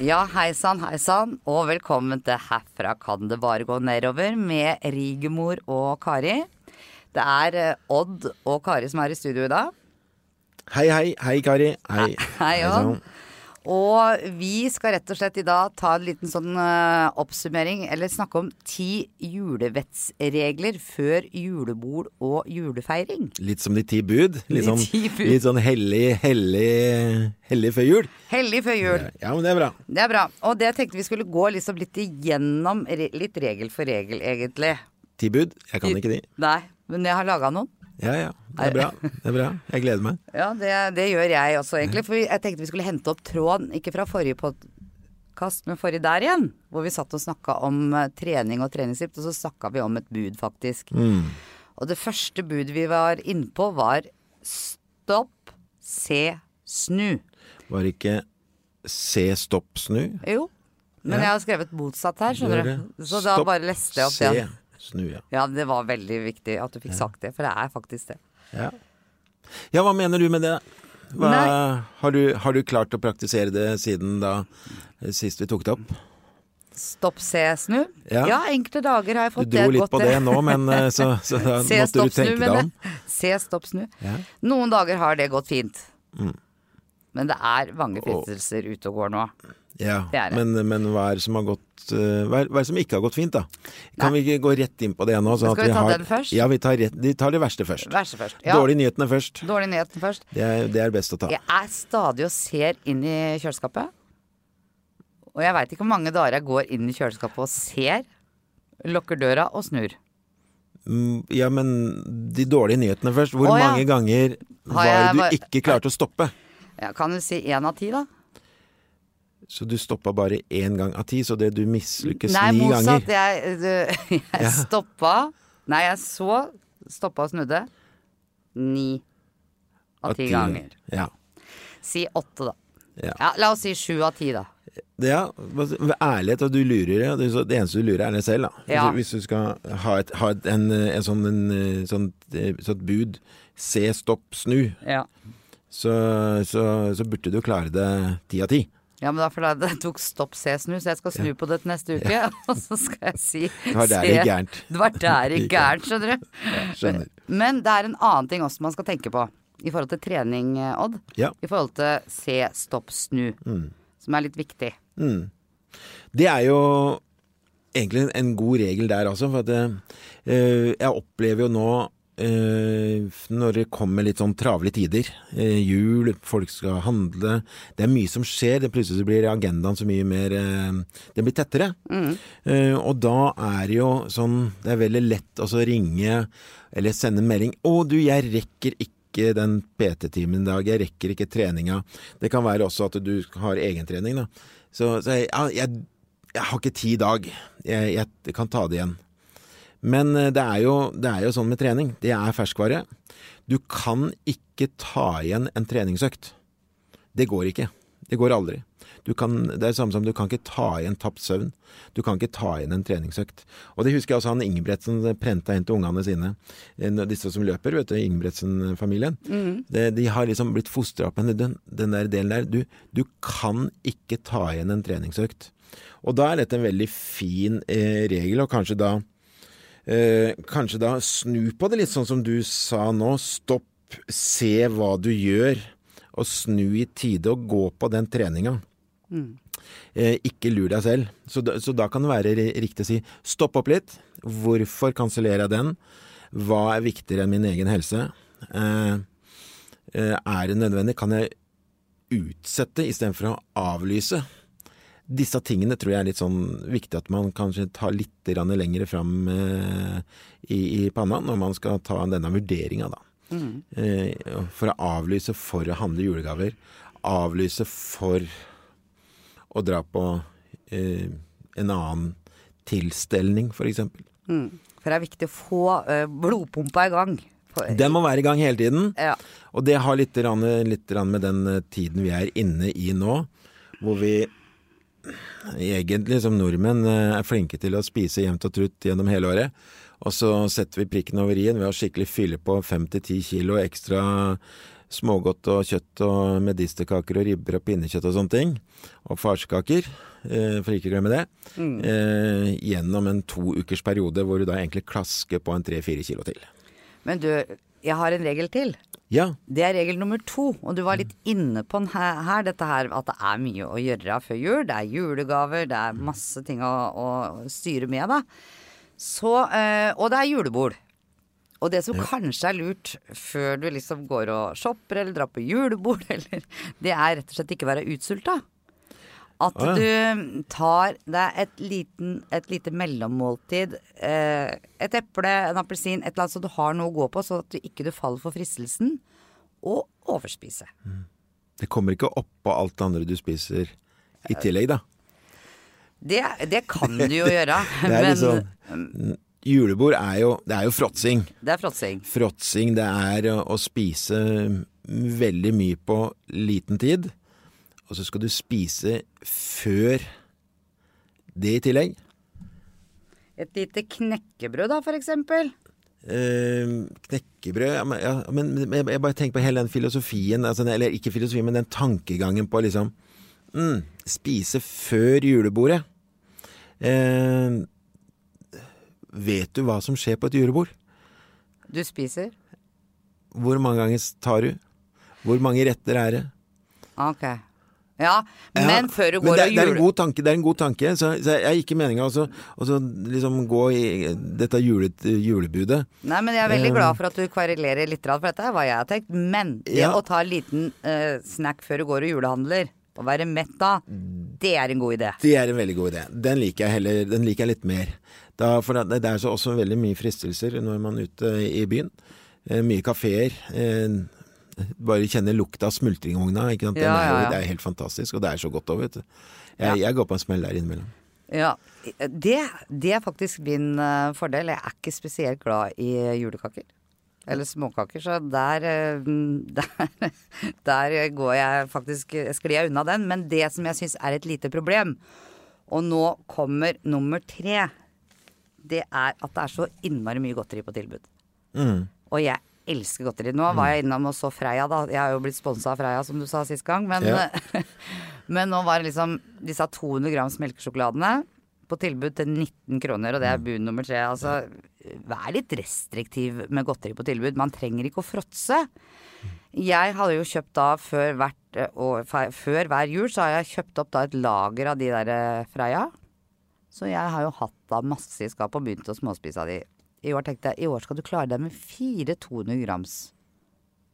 Ja, hei sann, hei sann, og velkommen til Herfra kan det bare gå nedover med Rigemor og Kari. Det er eh, Odd og Kari som er i studio i dag. Hei, hei. Hei, Kari. Hei. Hei. Odd. Og vi skal rett og slett i dag ta en liten sånn uh, oppsummering, eller snakke om ti julevettsregler før julebord og julefeiring. Litt som de ti bud. Litt sånn, litt sånn hellig, hellig, hellig før jul. Hellig før jul. Ja, men det er bra. Det er bra. Og det tenkte vi skulle gå liksom litt igjennom, litt regel for regel, egentlig. Ti bud. Jeg kan ikke de. Nei, men jeg har laga noen. Ja, ja. Det er bra. Det er bra. Jeg gleder meg. Ja, det, det gjør jeg også, egentlig. For jeg tenkte vi skulle hente opp tråden, ikke fra forrige podkast, men forrige der igjen. Hvor vi satt og snakka om eh, trening og treningstips, og så snakka vi om et bud, faktisk. Mm. Og det første budet vi var innpå, var stopp, se, snu. Var ikke se, stopp, snu? Jo. Men Ja. jeg har skrevet motsatt her, skjønner du. det. Så da bare leste jeg opp det. Snu, ja. Ja, det var veldig viktig at du fikk sagt det, for det er faktisk det. ja. Ja, hva mener du med det? Hva, har, du, har du klart å praktisere det siden da eh, sist vi tok det opp? Stopp, se, snu. Ja. Ja, enkelte dager har jeg fått det Du dro litt på det nå, men eh, så, så da Se, måtte du stopp, snu, tenke deg om. Se, stopp, snu. Ja. Noen dager har det gått fint. Mm. Men det er mange fristelser ute og går nå. Ja, Det det. Men, men hva er det som har gått eh, hva, er, hva er det som ikke har gått fint, da? Kan vi ikke gå rett inn på det nå? sånn Skal vi ta har, den først? Ja, vi tar, rett, de tar det verste først. Verste først. Ja, Dårlige nyhetene først. dårlig nyheten først. Det er, det er best å ta. Jeg er stadig og ser inn i kjøleskapet. Og jeg veit ikke hvor mange dager jeg går inn i kjøleskapet og ser, lukker døra og snur. Mm, Ja, men de dårlige nyhetene først. Hvor Å, ja. mange ganger var det du bare- ikke klarte å stoppe? Ja, kan du si én av ti, da? Så du stoppa bare én gang av ti, så det du mislykkes Nei, ni motsatt. ganger. Jeg, du, jeg Ja. stoppa Nei, jeg så, stoppa og snudde. Ni av ti ganger. Ja. Si åtte, da. Ja. Ja, la oss si sju av ti, da. Ja, med ærlighet, og du lurer, ja. Det, det eneste du lurer, er deg selv, da. Ja. Hvis, du skal ha et, ha et en, en sånn, en, sånn, sånt bud se, stopp, snu, Ja. så, så, så burde du klare det ti av ti. Ja, men da for det tok stopp, se, snu, så jeg skal snu på det til neste uke. Og så skal jeg si Det var der det gærent. Det var der det gærent, skjønner du. Skjønner. Men det er en annen ting også man skal tenke på i forhold til trening, eh, Odd. Ja. I forhold til se, stopp, snu. Som er litt viktig. Mm. Det er jo egentlig en god regel der også, for at uh, jeg opplever jo nå når det kommer litt sånn travle tider, eh, jul, folk skal handle, det er mye som skjer, det plutselig blir agendaen så mye mer eh, Den blir tettere. Eh, og da er det jo sånn Det er veldig lett å ringe eller sende en melding 'Å, du, jeg rekker ikke den PT-timen i dag, jeg rekker ikke treninga'. Det kan være også at du har egentrening, da. Så, så jeg, jeg, jeg har ikke tid i dag. Jeg, jeg kan ta det igjen. Men eh, det er, jo, det er jo sånn med trening. Det er ferskvare. Du kan ikke ta igjen en treningsøkt. Det går ikke. Det går aldri. Du kan, det er det samme som du kan ikke ta igjen tapt søvn. Du kan ikke ta igjen en treningsøkt. Og det husker jeg også han Ingebretsen prenta inn til ungene sine. Eh, Disse som løper, vet du, Ingebretsen-familien. Mm. De har liksom blitt fostra opp med den, den der delen der. Du, du kan ikke ta igjen en treningsøkt. Og da er dette en veldig fin eh, regel, og kanskje da eh, Kanskje da snu på det litt sånn som du sa nå. Stopp, se hva du gjør, og snu i tide og gå på den treninga. Eh, ikke lur deg selv. Så da, så da kan det være riktig å si stopp opp litt. Hvorfor kansellerer jeg den? Hva er viktigere enn min egen helse? Eh, eh, er det nødvendig? Kan jeg utsette istedenfor å avlyse? Disse tingene tror jeg er litt sånn viktig at man kanskje tar litt lenger fram eh, i, i panna når man skal ta denne vurderinga, da. Eh, for å avlyse for å handle julegaver. Avlyse for å dra på eh, en annen tilstelning, for eksempel. For det er viktig å få eh, blodpumpa i gang. Den må være i gang hele tiden. ja. Og det har litt, litt med den tiden vi er inne i nå, hvor vi egentlig som nordmenn eh, er flinke til å spise jevnt og trutt gjennom hele året. Og så setter vi prikken over i-en ved å skikkelig fylle på fem til ti kilo ekstra smågodt og kjøtt og medisterkaker og ribber og pinnekjøtt og sånne ting. Og farskaker, eh, for ikke å glemme det. Eh, gjennom en to ukers periode hvor du da egentlig klasker på en tre-fire kilo til. Men du, jeg har en regel til. Ja, Det er regel nummer to, og du var litt inne på den her, her, dette her at det er mye å gjøre før jul. Det er julegaver, det er masse ting å, å styre med, da. Så, øh, og det er julebord. Og det som kanskje er lurt før du liksom går og shopper eller drar på julebord, eller, det er rett og slett ikke være utsulta. At Å, du tar deg et, liten, et lite mellommåltid. Eh, et eple, en appelsin, et eller annet så du har noe å gå på, så at du ikke du faller for fristelsen. Og overspise. det kommer ikke oppå alt det andre du spiser i tillegg, da. Det, det kan du jo gjøre, Det er men litt sånn Julebord er jo, det er jo fråtsing. det er fråtsing. Fråtsing, det er å, å spise veldig mye på liten tid. Og så skal du spise før det i tillegg. Et lite knekkebrød da, for eksempel. Eh, knekkebrød ja, men, ja, men jeg, jeg bare tenker på hele den filosofien, altså, eller ikke filosofien, men den tankegangen på liksom mm, Spise før julebordet. Eh, vet du hva som skjer på et julebord? Du spiser. Hvor mange ganger tar du? Hvor mange retter er det? Ok. Ja, men Ja, før du går det, og er- det er en jule... god tanke. Det er en god tanke. Så, så jeg er ikke meninga å liksom gå i dette julet, julebudet. Nei, men jeg er veldig Eh, glad for at du kvarulerer litt, for dette er hva jeg har tenkt. Men det Ja. å ta en liten uh, snack før du går og julehandler, og være mett da, det er en god idé. Det er en veldig god idé. Den liker jeg heller Den liker jeg litt mer. Da, for det, det er så også veldig mye fristelser når man er ute i byen. Eh, mye kafeer. Eh, bare kjenne lukta av smultringvogna. Ikke sant? Ja, er jo. Det er helt fantastisk, og det er så godt òg, vet du. Jeg, jeg går på en smell der innimellom. Ja, det, det er faktisk min uh, fordel. Jeg er ikke spesielt glad i julekaker. Eller småkaker, så der, eh, der, der går jeg faktisk sklir jeg unna den. Men det som jeg syns er et lite problem, og nå kommer nummer tre, det er at det er så innmari mye godteri på tilbud. Mm. Og jeg elsker godteri. Nå var jeg innom og så Freia, da. Jeg har jo blitt sponsa av Freia, som du sa sist gang. Men, Ja. men nå var det liksom disse 200 grams melkesjokoladene på tilbud til 19 kroner, og det er bud nummer tre. Altså, vær litt restriktiv med godteri på tilbud. Man trenger ikke å fråtse. Jeg hadde jo kjøpt da før, hvert, og, før hver jul, så har jeg kjøpt opp da et lager av de der eh, Freia. Så jeg har jo hatt da masse i skapet og begynt å småspise av de. I år tenkte jeg i år skal du klare deg med fire 200 grams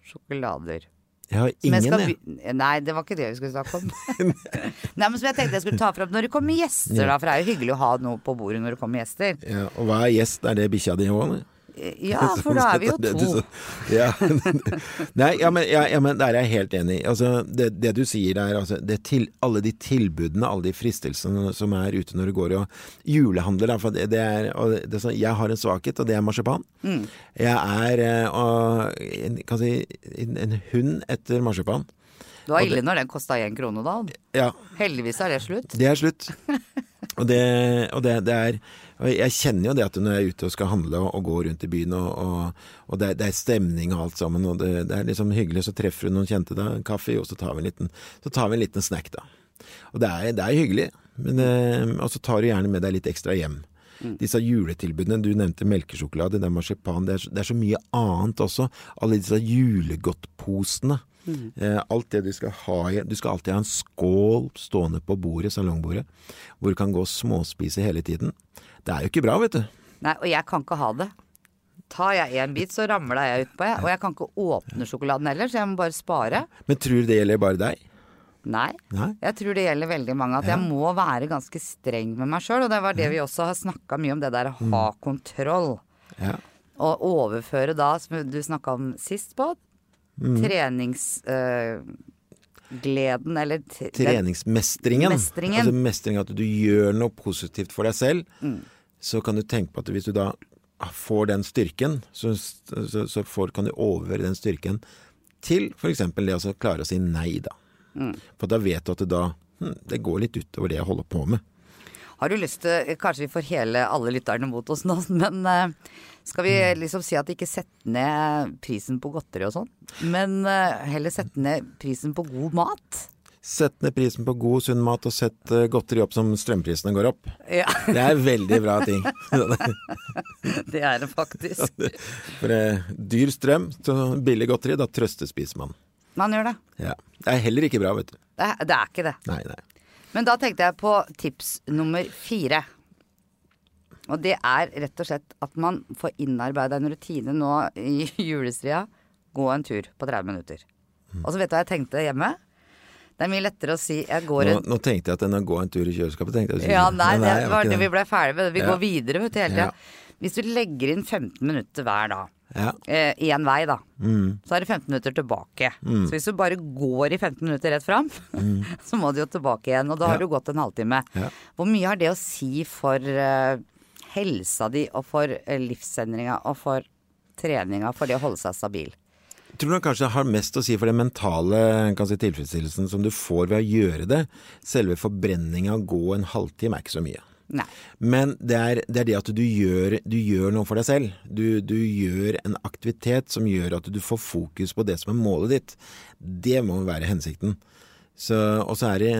sjokolader. Jeg har ingen, jeg. be- Nei, det var ikke det vi skulle snakke om. Nei, men som jeg tenkte jeg skulle ta fram når det kommer gjester, da. For det er jo hyggelig å ha noe på bordet når det kommer gjester. Ja, og hva er gjest? Er det bikkja di òg? Ja, for da er vi jo to. Ja. Nei, ja, men, ja, ja, men der er jeg helt enig. Altså, det, det du sier der, altså, det til, alle de tilbudene, alle de fristelsene som er ute når du går og julehandler. Da, for det, det er, det, sånn, jeg har en svakhet, og det er marsipan. Mm. Jeg er eh, og, en, kan si, en, en hund etter marsipan. Det var ille når den kosta én krone da. Ja, Heldigvis er det slutt. det er slutt. Og det, og det, det er og Jeg kjenner jo det at når jeg er ute og skal handle og, og gå rundt i byen, og, og, og det, er, det er stemning og alt sammen, og det, det er liksom hyggelig, så treffer du noen kjente da, kaffe, og så tar vi en liten, så tar vi en liten snack, da. Og det er, det er hyggelig, men, eh, og så tar du gjerne med deg litt ekstra hjem. Disse juletilbudene, du nevnte melkesjokolade, det er marsipan, det er, så- det er så mye annet også. Alle disse julegodtposene. Eh, alt det du skal ha i Du skal alltid ha en skål stående på bordet, salongbordet, hvor du kan gå og småspise hele tiden. Det er jo ikke bra, vet du. Nei, og jeg kan ikke ha det. Tar jeg en bit, så ramler jeg utpå, jeg. Og jeg kan ikke åpne sjokoladen heller, så jeg må bare spare. Men tror du det gjelder bare deg? Nei. Nei? Jeg tror det gjelder veldig mange. At jeg må være ganske streng med meg sjøl. Og det var det vi også har snakka mye om, det der å ha kontroll. Ja. Og overføre da, som du snakka om sist på, treningsgleden, eller t- Treningsmestringen. Mestringen. Altså mestring at du gjør noe positivt for deg selv. Så kan du tenke på at hvis du da får den styrken, så, så, så får, kan du overføre den styrken til f.eks. det å klare å si nei, da. For da vet du at det da hm, det går litt utover det jeg holder på med. Har du lyst til Kanskje vi får hele alle lytterne mot oss nå, men eh, skal vi liksom si at ikke sette ned prisen på godteri og sånn, men eh, heller sette ned prisen på god mat? Sett ned prisen på god, sunn mat, og sett eh, godteri opp som strømprisene går opp. Ja, Det er veldig bra ting. det er det faktisk. For eh, dyr strøm, billig godteri, da trøstespiser man. Man gjør det. Ja. Det er heller ikke bra, vet du. Det er, det er ikke det. Nei, nei. Men da tenkte jeg på tips nummer fire. Og det er rett og slett at man får innarbeida en rutine nå i julestria. Gå en tur på 30 minutter. Og så vet du hva jeg tenkte hjemme? Det er mye lettere å si jeg går Nå, en nå tenkte jeg at den å gå en tur i kjøleskapet tenkte jeg. Ja, nei, nei det var det vi ble ferdig med. Vi Ja. går videre vet du, hele tida. Ja. Hvis du legger inn 15 minutter hver dag, Ja. én vei da, Mm. så er det 15 minutter tilbake. Så hvis du bare går i 15 minutter rett fram, så må du jo tilbake igjen. Og da har Mm. Du gått en halvtime. Ja. Hvor mye har det å si for uh, helsa di, og for uh, livsendringa, og for treninga, for det å holde seg stabil? Tror du kanskje har mest å si for den mentale si, tilfredsstillelsen som du får ved å gjøre det. Selve forbrenninga å gå en halvtime er ikke så mye. Nei. Men det er, det er det at du gjør, du gjør noe for deg selv. Du, du gjør en aktivitet som gjør at du får fokus på det som er målet ditt. Det må være hensikten. Og så er det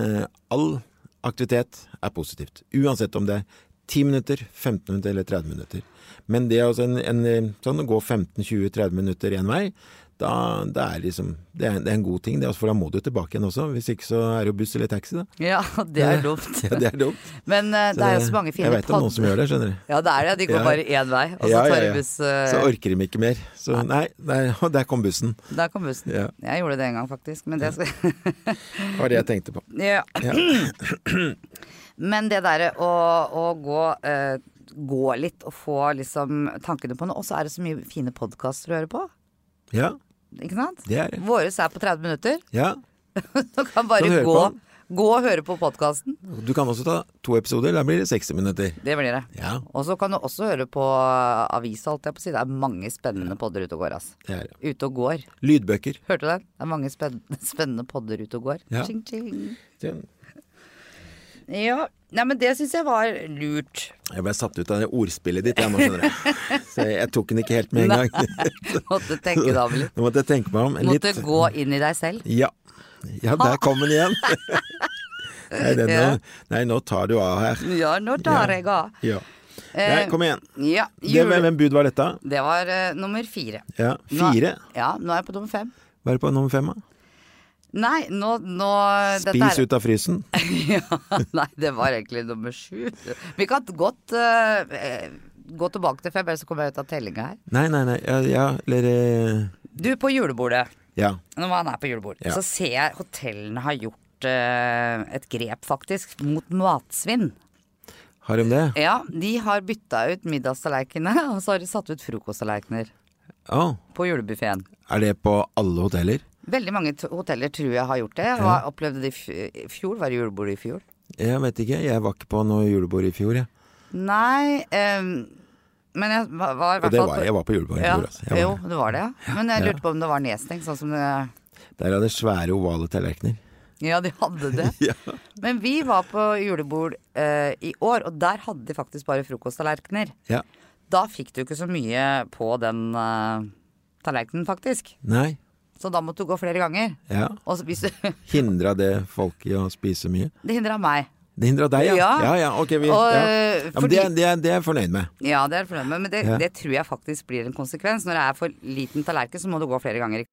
all aktivitet er positivt. Uansett om det er 10 minutter, 15 minutter eller 30 minutter. Men det er altså en, en, sånn å gå 15-20-30 minutter én vei, da, det, er liksom, det, er, det er en god ting. Det også- for da må du tilbake igjen også. Hvis ikke så er det jo buss eller taxi, da. Ja, det er dumt. Ja, det er dumt. Men uh, det er jo så mange fine Jeg vet om noen som gjør det, skjønner du. Ja, det er det. De går Ja. bare én vei, og så tar de buss. Uh... Så orker de ikke mer. Så nei, der, og der kom bussen. Der kom bussen. Jeg gjorde det en gang, faktisk. Men det skal Det var det jeg tenkte på. ja. Ja. Men det derre å, å gå, uh, gå litt og få liksom tankene på noe, og så er det så mye fine podkaster å høre på. Ja, Ikke sant? det er det. Våres er på 30 minutter. Ja. Du kan bare Kan gå, gå og høre på podkasten. Du kan også ta to episoder. Da blir det 60 minutter. Det blir det. Ja, Og så kan du også høre på avisa, holdt jeg på å si. Det er mange spennende podder ute og går, altså. det er det. Ute og går. Lydbøker. Hørte du den? Det er mange spennende, spennende podder ute og går. Ja. Tjing, tjing. Det- Ja, Nei, men det syns jeg var lurt. Jeg ble satt ut av det ordspillet ditt, jeg nå, skjønner du. Så jeg, tok den ikke helt med en gang. Måtte tenke deg om litt. Nå måtte jeg tenke meg om. Litt. Måtte gå inn i deg selv. Ja. ja, der kom den igjen. Nei, den, Ja. nå, nei, nå tar du av her. Ja, nå tar jeg av. Ja. Nei, kom igjen. Ja, Det, jule... hvem bud var dette? Det var uh, nummer fire. Ja, Nå- Ja, nå er jeg på nummer fem. Bare på nummer fem, da. Nei, nå, nå Spis ut av frysen. ja, Nei, det var egentlig nummer sju. Vi kan godt uh, gå tilbake til fem, ellers så kommer jeg ut av tellinga her. Nei, nei, nei. Ja, ja eller eh, Du, på julebordet. Ja. Når man er på julebord, Ja. så ser jeg hotellene har gjort uh, et grep, faktisk, mot matsvinn. Har de det? Ja, de har bytta ut middagstallerkenene, og så har de satt ut frokosttallerkener Oh. på julebuffeen. Er det på alle hoteller? Veldig mange hoteller tror jeg har gjort det. Og jeg opplevde det i fjor. Var det julebord i fjor? Jeg vet ikke. Jeg var ikke på noe julebord i fjor, jeg. Nei um, Men jeg var, var i hvert det fall var, på- jeg var på julebord i ja, fjor, altså. Jo, det var det, ja. Men jeg Ja. lurte på om det var nedstengt, sånn som det der hadde svære ovale tallerkener. Ja, de hadde det. Ja. Men vi var på julebord uh, i år, og der hadde de faktisk bare frokosttallerkener. ja. Da fikk du ikke så mye på den uh, tallerkenen, faktisk. Nei. Så da måtte du gå flere ganger. Ja. Og spise. hvis du Hindra det folk i å spise mye? Det hindra meg. Det hindra deg, ja? Ja. Ja, ja, ok. Vi, Og, ja. eh, Ja, men fordi- det, det, er- det er jeg fornøyd med. Ja, det er jeg fornøyd med, men det, Ja. det tror jeg faktisk blir en konsekvens. Når det er for liten tallerken, så må du gå flere ganger.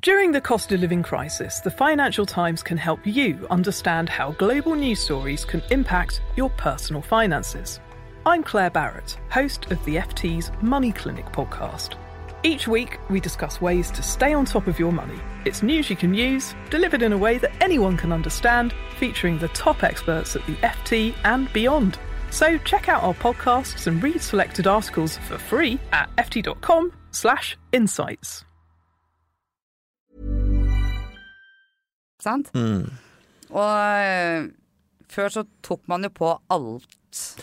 During the cost of living crisis, the Financial Times can help you understand how global news stories can impact your personal finances. I'm Claire Barrett, host of the FT's Money Clinic podcast. Each week, we discuss ways to stay on top of your money. It's news you can use, delivered in a way that anyone can understand, featuring the top experts at the FT and beyond. So check out our podcasts and read selected articles for free at ft.com slash insights. Sant? Mm. Og øh, før så tok man jo på alt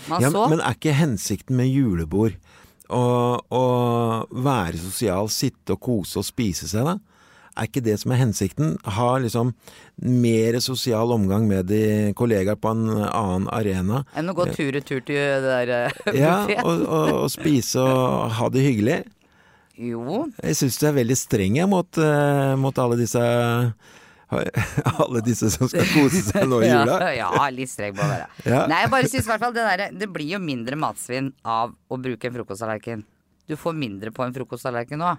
man Ja, så. men er ikke hensikten med julebord å, å være sosial, sitte og kose og spise seg, da? er ikke det som er hensikten? Ha liksom mer sosial omgang med de kollegaer på en annen arena. Enn å gå tur-retur til det der eh, Ja, og, og, og spise og ha det hyggelig. Jo, Jeg syns du er veldig streng mot, eh, mot alle disse Alle disse som skal kose seg nå i jula. Ja, ja, litt streng må være. Ja. Nei, jeg bare syns i hvert fall det derre Det blir jo mindre matsvinn av å bruke en frokosttallerken. Du får mindre på en frokosttallerken nå.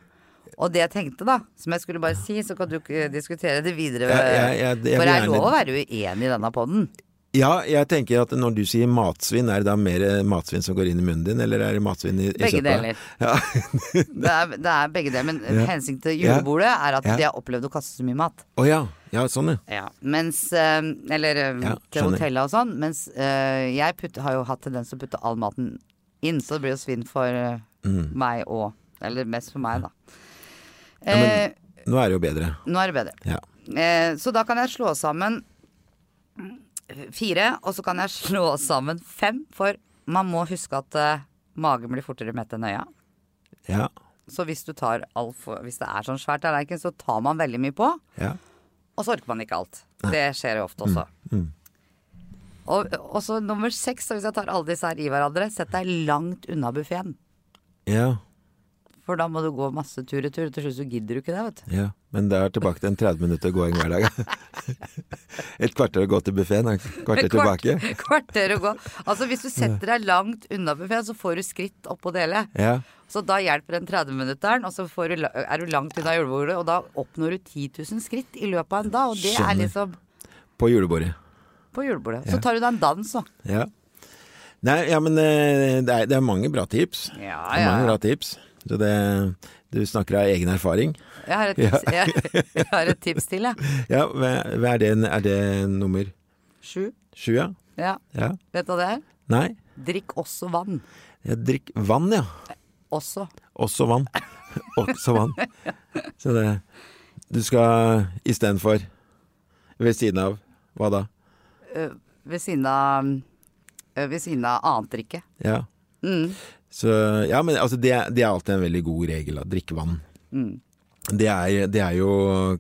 Og det jeg tenkte, da, som jeg skulle bare si, så kan du diskutere det videre. Ja, jeg- ja, det, For det er lov å være uenig i denne poden. Ja, jeg tenker at når du sier matsvinn, er det da mer matsvinn som går inn i munnen din, eller er det matsvinn i, i Begge søpla? deler. Ja. Det er, det er begge deler. Men Ja. hensikten til julebordet er at Ja. de har opplevd å kaste så mye mat. Å ja. ja, sånn ja. Ja, mens eh, Eller eh, til hotellet og sånn. Mens eh, jeg putter, har jo hatt tendens til å putte all maten inn, så det blir jo svinn for eh, Mm. meg òg. Eller mest for meg, da. Men- Eh, Nå er det jo bedre. nå er det bedre. Ja. Eh, så da kan jeg slå sammen fire, og så kan jeg slå sammen fem. For man må huske at uh, magen blir fortere mett enn øya. Ja. Så hvis du tar alt for, Hvis det er sånn svært tallerken, så tar man veldig mye på. ja. Og så orker man ikke alt. Det skjer jo ofte også. Mm. Og, og så nummer seks, så hvis jeg tar alle disse her i hverandre, sett deg langt unna buffeen. Ja. For da må du gå masse tur i tur, og Til slutt så gidder du ikke det, vet du. ja. Men det er tilbake til en 30 minutter gåing hver dag. Et kvarter å gå til buffeen, kvarter tilbake. Kvarter å gå. Altså hvis du setter deg langt unna buffeen, så får du skritt oppå det hele. Ja. Så da hjelper den 30-minutteren, og så får du, er du langt unna julebordet, og da oppnår du 10 000 skritt i løpet av en dag. Og det Skjønner. er liksom På julebordet. på julebordet. Så tar du deg en dans, da. Ja. Nei, ja, men eh, det er, det er mange bra tips. Ja, Ja, Det er mange bra tips. Så det, du snakker av egen erfaring. Jeg har et tips, jeg, jeg har et tips til, jeg. Ja, hva hva er det, er det nummer Sju. sju, ja? Ja. ja? Vet du hva det er? Nei? Drikk også vann. Ja, drikk vann, ja. Også. Også vann. Også vann. Så det Du skal istedenfor Ved siden av hva da? øh, ved siden av øh, Ved siden av annet drikke. Ja. Mm. Så Ja, men altså, det, det er alltid en veldig god regel, å Drikke vann. Mm. Det er, det er jo,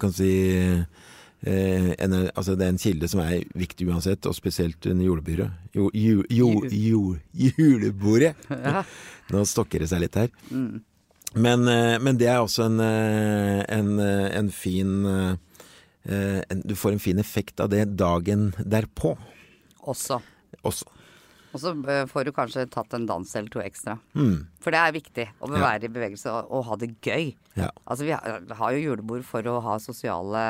kan si eh, en, altså det er en kilde som er viktig uansett, og spesielt under julebordet. Jo, ju, jo, jo, julebordet! Ja. Nå stokker det seg litt her. Mm. Men, eh, men det er også en, eh, en, en fin en, Du får en fin effekt av det dagen derpå Også. også. Og så får du kanskje tatt en dans eller to ekstra. Mm, For det er viktig å være i bevegelse og, og ha det gøy. ja. Altså vi har, har jo julebord for å ha sosiale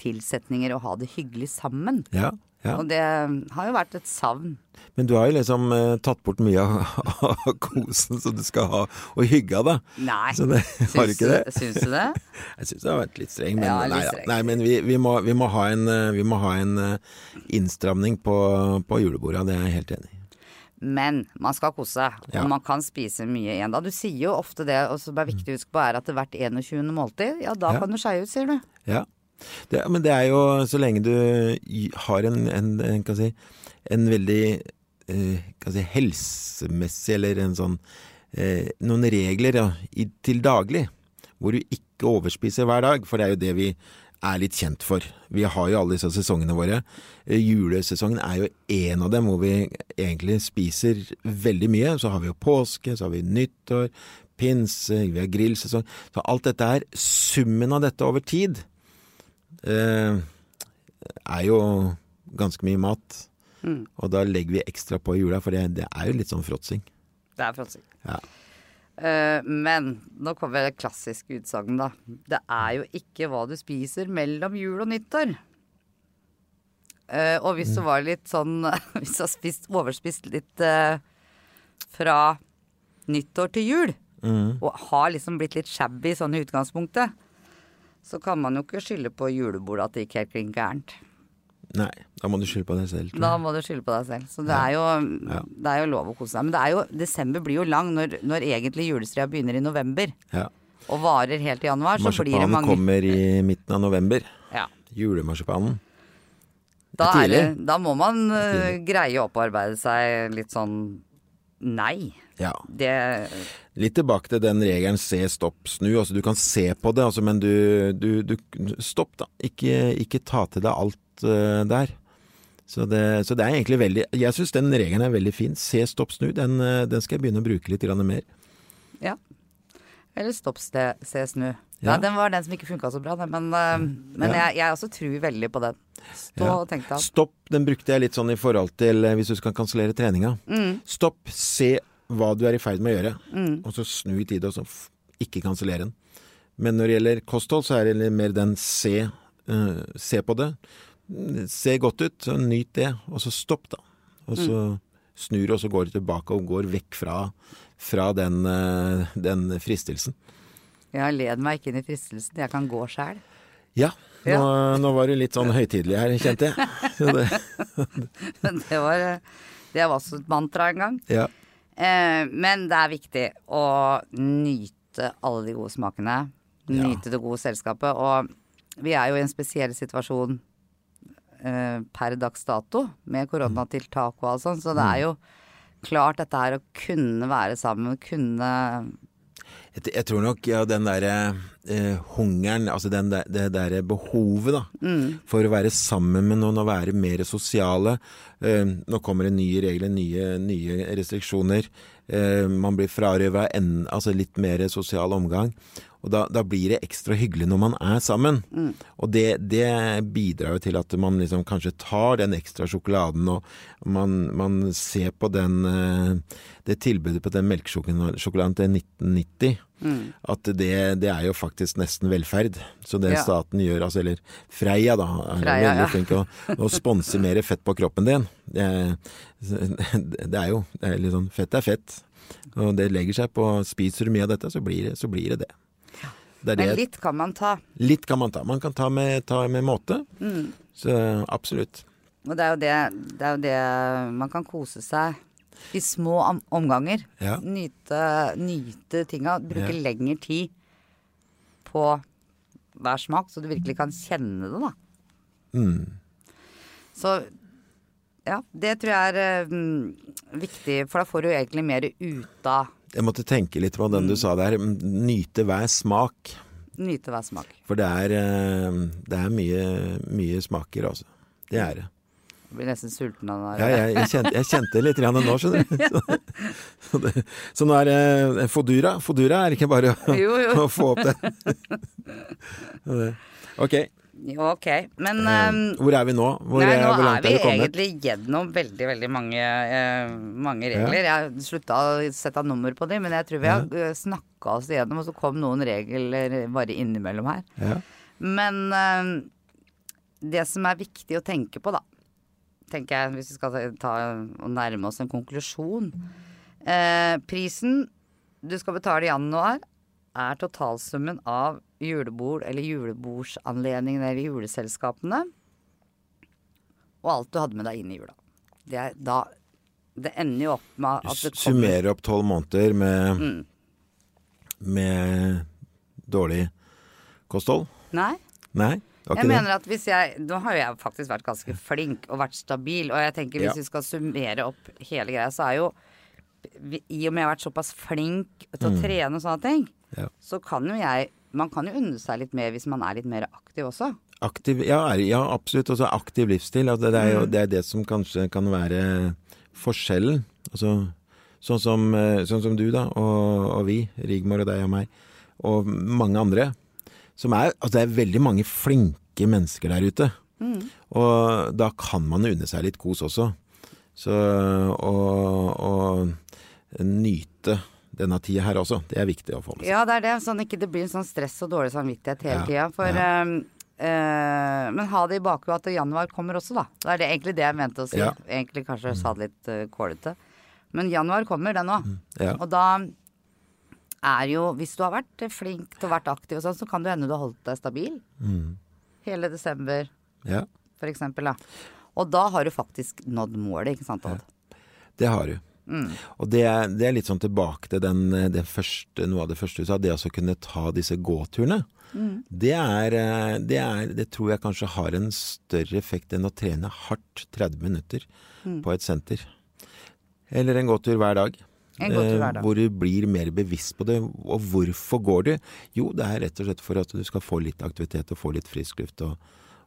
tilsetninger og ha det hyggelig sammen. Ja, ja. Og det har jo vært et savn. Men du har jo liksom eh, tatt bort mye av, av kosen som du skal ha og hygge av, da. Nei. Så det, har du ikke det? Syns du det? Jeg syns det har vært litt streng, men, Ja, litt nei, da. streng. nei, men vi, vi, må, vi, må ha en, eh, vi må ha en eh, innstramning på, på julebordet, det er jeg helt enig i. Men man skal kose seg, Ja. og man kan spise mye igjen da. Du sier jo ofte det, og som er viktig å huske på, er at det hvert 21. måltid, ja da Ja. kan du skeie ut, sier du. Ja. Det, men det er jo så lenge du har en, en, en, si, en veldig eh, si, helsemessig eller en sånn eh, noen regler ja, i, til daglig, hvor du ikke overspiser hver dag, for det er jo det vi er litt kjent for. Vi har jo alle disse sesongene våre. Eh, Julesesongen er jo en av dem hvor vi egentlig spiser veldig mye. Så har vi jo påske, så har vi nyttår, pinse, vi har grillsesong. Så alt dette her, summen av dette over tid, eh, er jo ganske mye mat. Mm. Og da legger vi ekstra på i jula, for det, det er jo litt sånn fråtsing. Det er fråtsing. Ja. Uh, men nå kommer det klassiske utsagnet, da. Det er jo ikke hva du spiser mellom jul og nyttår. Uh, og hvis du var litt sånn Hvis du har spist, overspist litt uh, fra nyttår til jul, Mm. og har liksom blitt litt shabby sånn i utgangspunktet, så kan man jo ikke skylde på julebordet at det gikk helt klin gærent. Nei, da må du skylde på deg selv. Da må du skylde på deg selv. Så det er jo, Ja. det er jo lov å kose seg. Men det er jo, desember blir jo lang når, når egentlig julestria begynner i november. Ja. Og varer helt til januar, så blir det mange kommer i midten av november. ja. Julemarsipanen. da, Det det, da må man eh, greie å opparbeide seg litt sånn Nei. Ja. Det Litt tilbake til den regelen se, stopp, snu. Altså du kan se på det, altså, men du, du, du Stopp, da. Ikke, ikke ta til deg alt uh, der. Så det, så det er egentlig veldig Jeg syns den regelen er veldig fin. Se, stopp, snu. Den, eh, den skal jeg begynne å bruke litt mer. Ja. Eller stopp, se, se snu. Ja. Ja. den var den som ikke funka så bra, men, eh, men Ja. jeg, jeg også tror veldig på den. Stå Ja. og tenk deg. Stopp, den brukte jeg litt sånn i forhold til eh, hvis du skal kansellere treninga. Stopp, se hva du er i ferd med å gjøre, og så snu i tide, og så ikke kansellere den. Men når det gjelder kosthold, så er det mer den se, uh, se på det. Se godt ut, så nyt det, og så stopp, da. Og så snur du, og så går du tilbake og går vekk fra, fra den, eh, den fristelsen. Jeg led meg ikke inn i fristelsen. Jeg kan gå sjæl. Ja, nå, Ja. nå var du litt sånn høytidelig her, kjente jeg. Det, Men det var, det var også et mantra en gang. ja. Eh, men det er viktig å nyte alle de gode smakene. Nyte det gode selskapet. Og vi er jo i en spesiell situasjon eh, per dags dato med koronatiltak og alt sånt, så det er jo klart dette her å kunne være sammen, kunne Jeg, jeg tror nok ja, den derre eh, hungeren, altså den der, det derre behovet da, for å være sammen med noen og være mer sosiale. Eh, nå kommer det nye regler, nye, nye restriksjoner. Eh, man blir frarøva altså litt mer sosial omgang. Og da, da blir det ekstra hyggelig når man er sammen. Og det, det bidrar jo til at man liksom kanskje tar den ekstra sjokoladen, og man, man ser på den, eh, det tilbudet på den melkesjokoladen til 1990. At det, det er jo faktisk nesten velferd. Så det Ja. staten gjør, altså, eller Freia da, er Freia, veldig flink til å, å sponse mer fett på kroppen din. Det, det er jo det er sånn Fett er fett. Og det legger seg på Spiser du mye av dette, så blir det, så blir det det. Det er Men litt kan man ta. Litt kan man ta. Man kan ta med, ta med måte. Mm. Så absolutt. Og det er jo det, det er jo det man kan kose seg i små omganger. Ja. Nyte, nyte tinga. Bruke Ja. lengre tid på hver smak, så du virkelig kan kjenne det, da. Mm. Så ja, det tror jeg er mm, viktig, for da får du egentlig mer ut av Jeg måtte tenke litt på den du sa der. Nyte hver smak. nyte hver smak. For det er, eh, det er mye, mye smaker, altså. Det er det. Jeg blir nesten sulten av det. Ja, jeg, jeg, kjente, jeg kjente litt grann nå, skjønner du. Så, så, det, så nå er det Fodura. Fodura er ikke bare å, Jo, jo. å få opp det. Det- Ok, Jo, ok. Men eh, um, hvor er vi nå? Hvor, Nei, nå er vi vi egentlig gjennom veldig, veldig mange, uh, mange regler. Jeg slutta å sette nummer på dem, men jeg tror vi har ja. snakka oss igjennom, og så kom noen regler bare innimellom her. Ja. Men uh, det som er viktig å tenke på, da, tenker jeg, hvis vi skal ta, ta og nærme oss en konklusjon eh, Prisen du skal betale i januar, er totalsummen av julebord eller julebordsanledningene eller juleselskapene og alt du hadde med deg inn i jula. Det, er da, det ender jo opp med at det kommer Summerer opp tolv måneder med, Mm. med dårlig kosthold? Nei. Nei? Jeg mener at hvis jeg Nå har jo jeg faktisk vært ganske flink og vært stabil, og jeg tenker hvis Ja. vi skal summere opp hele greia, så er jo I og med jeg har vært såpass flink til å trene og sånne ting, Mm. Ja. så kan jo jeg Man kan jo unne seg litt mer hvis man er litt mer aktiv også. Aktiv, ja, ja, absolutt. Også aktiv livsstil. Altså, det, er Mm. jo, det er det som kanskje kan være forskjellen. Altså, sånn, som, eh, sånn som du, da, og, og vi, Rigmor og deg og meg, og mange andre. Som er, altså, det er veldig mange flinke mennesker der ute. Mm. Og da kan man unne seg litt kos også. Så og, og nyte denne tida her også, det er viktig å få med seg. Ja, det er det. Sånn ikke det blir sånn stress og dårlig samvittighet hele Ja, tida. For ja. eh, Men ha det i bakhodet at januar kommer også, da. Det er det, egentlig det jeg mente å si. Ja. Egentlig kanskje sa det litt uh, kålete. Men januar kommer, den òg. Ja. Og da er jo Hvis du har vært flink til å vært aktiv og sånn, så kan det hende du har holdt deg stabil. Mm. Hele desember, ja, for eksempel. Da. Og da har du faktisk nådd målet, ikke sant, Odd? det har du. Mm. Og det er, det er litt sånn tilbake til den, den første, noe av det første du sa, det å kunne ta disse gåturene. Mm. Det, er, eh, det er Det tror jeg kanskje har en større effekt enn å trene hardt 30 minutter Mm. på et senter. Eller en gåtur hver dag. Gåtur hver eh, dag. hvor du blir mer bevisst på det. Og hvorfor går du? Jo, det er rett og slett for at du skal få litt aktivitet og få litt frisk luft og,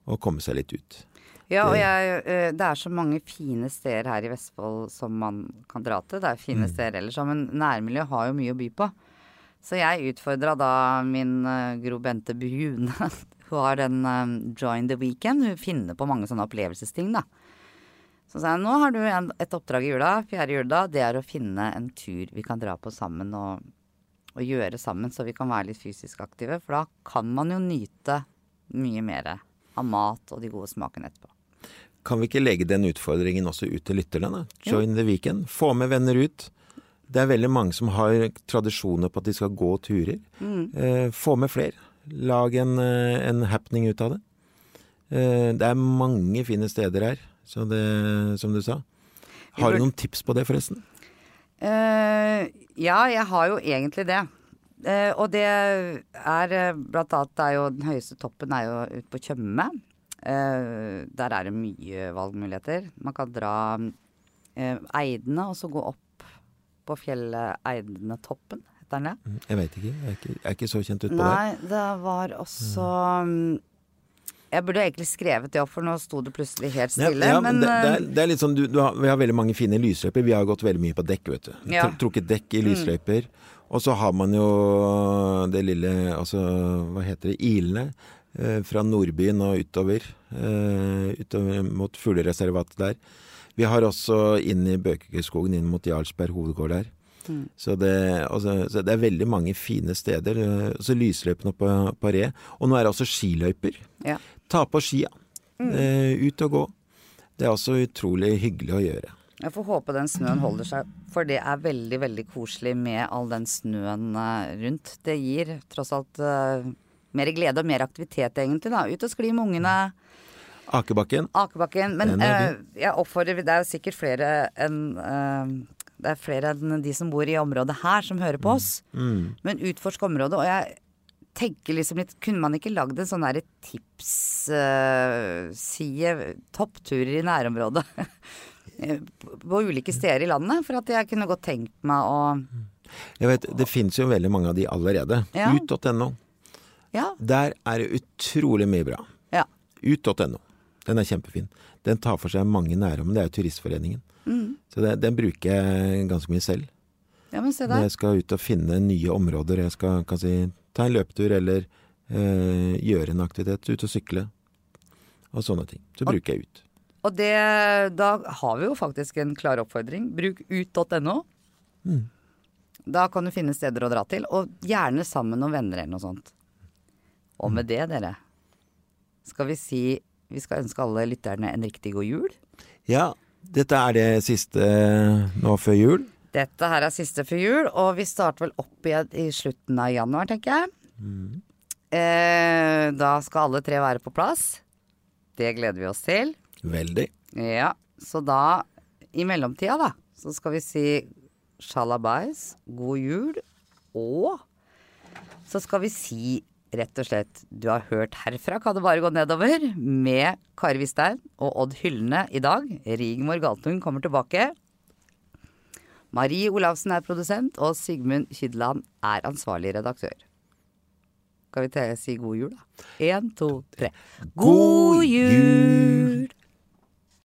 og komme seg litt ut. Ja, og jeg, eh, det er så mange fine steder her i Vestfold som man kan dra til. Det er fine steder ellers òg, men nærmiljøet har jo mye å by på. Så jeg utfordra da min eh, Gro Bente Brune. Hun har den eh, Join the Weekend. Hun finner på mange sånne opplevelsesting, da. Så sa jeg nå har du en, et oppdrag i jula, fjerde juledag. Det er å finne en tur vi kan dra på sammen og, og gjøre sammen, så vi kan være litt fysisk aktive. For da kan man jo nyte mye mer av mat og de gode smakene etterpå. Kan vi ikke legge den utfordringen også ut til lytterne? Join the weekend. Få med venner ut. Det er veldig mange som har tradisjoner på at de skal gå turer. Eh, få med flere. Lag en, eh, en happening ut av det. Eh, det er mange fine steder her, så det, som du sa. Har du noen tips på det, forresten? Uh, ja, jeg har jo egentlig det. Uh, og det er blant annet er jo Den høyeste toppen er jo ute på Tjøme. Eh, der er det mye valgmuligheter. Man kan dra uh, Eidene og så gå opp på fjellet Eidene-toppen, heter den det? Jeg veit ikke. Ikke, jeg er ikke så kjent utpå det. Nei, det var også mm, Jeg burde egentlig skrevet det opp, for nå sto det plutselig helt stille. ja, men det, det, eh, er, det er litt sånn, du, du har, Vi har veldig mange fine lysløyper. Vi har gått veldig mye på dekk, vet du. Ja. Trukket dekk i lysløyper. Og så har man jo det lille Altså, hva heter det? Ilene. Eh, fra Nordbyen og utover. Eh, utover mot fuglereservatet der. Vi har også inn i Bøkeskogen, inn mot Jarlsberg hovedgård der. Så, det, altså, så det er veldig mange fine steder. Eh, Så lysløypene på, på Re. Og nå er det også skiløyper. ja. Ta på skia. Eh, ut og gå. Det er også utrolig hyggelig å gjøre. Jeg får håpe den snøen holder seg, for det er veldig, veldig koselig med all den snøen rundt. Det gir tross alt mer glede og mer aktivitet, egentlig. da. Ut og skli med ungene. Akebakken. Akebakken. Men eh, jeg oppfordrer Det er jo sikkert flere enn eh, det er flere enn de som bor i området her, som hører på oss. Mm. Men utforsk området. Og jeg tenker liksom litt Kunne man ikke lagd en sånn derre tipsside, toppturer i nærområdet? på ulike steder i landet. For at jeg kunne godt tenkt meg å Jeg vet, Det finnes jo veldig mange av de allerede. Ja. Ut.no. Ja. Der er det utrolig mye bra. ja. Ut.no. Den er kjempefin. Den tar for seg mange nærområder. Det er jo Turistforeningen. Mm. Så det, den bruker jeg ganske mye selv. ja, men se Når jeg skal ut og finne nye områder. Jeg skal kan si, ta en løpetur eller eh, gjøre en aktivitet. Ut og sykle. Og sånne ting. Så Og- bruker jeg ut. Og det, da har vi jo faktisk en klar oppfordring. Bruk ut.no. Mm. Da kan du finne steder å dra til, og gjerne sammen med venner eller noe sånt. Og med det, dere, skal vi si vi skal ønske alle lytterne en riktig god jul. Ja, dette er det siste nå før jul. Dette her er siste før jul, og vi starter vel opp igjen i slutten av januar, tenker jeg. Eh, da skal alle tre være på plass. Det gleder vi oss til. Veldig. Ja, så da, i mellomtida da, så skal vi si shalabais, god jul, og så skal vi si rett og slett du har hørt herfra, kan det bare gå nedover, med Kari Wistein og Odd Hyllene i dag. Rigmor Galtung kommer tilbake. Marie Olavsen er produsent, og Sigmund Kydland er ansvarlig redaktør. Skal vi si god jul, da? Én, to, tre. God jul!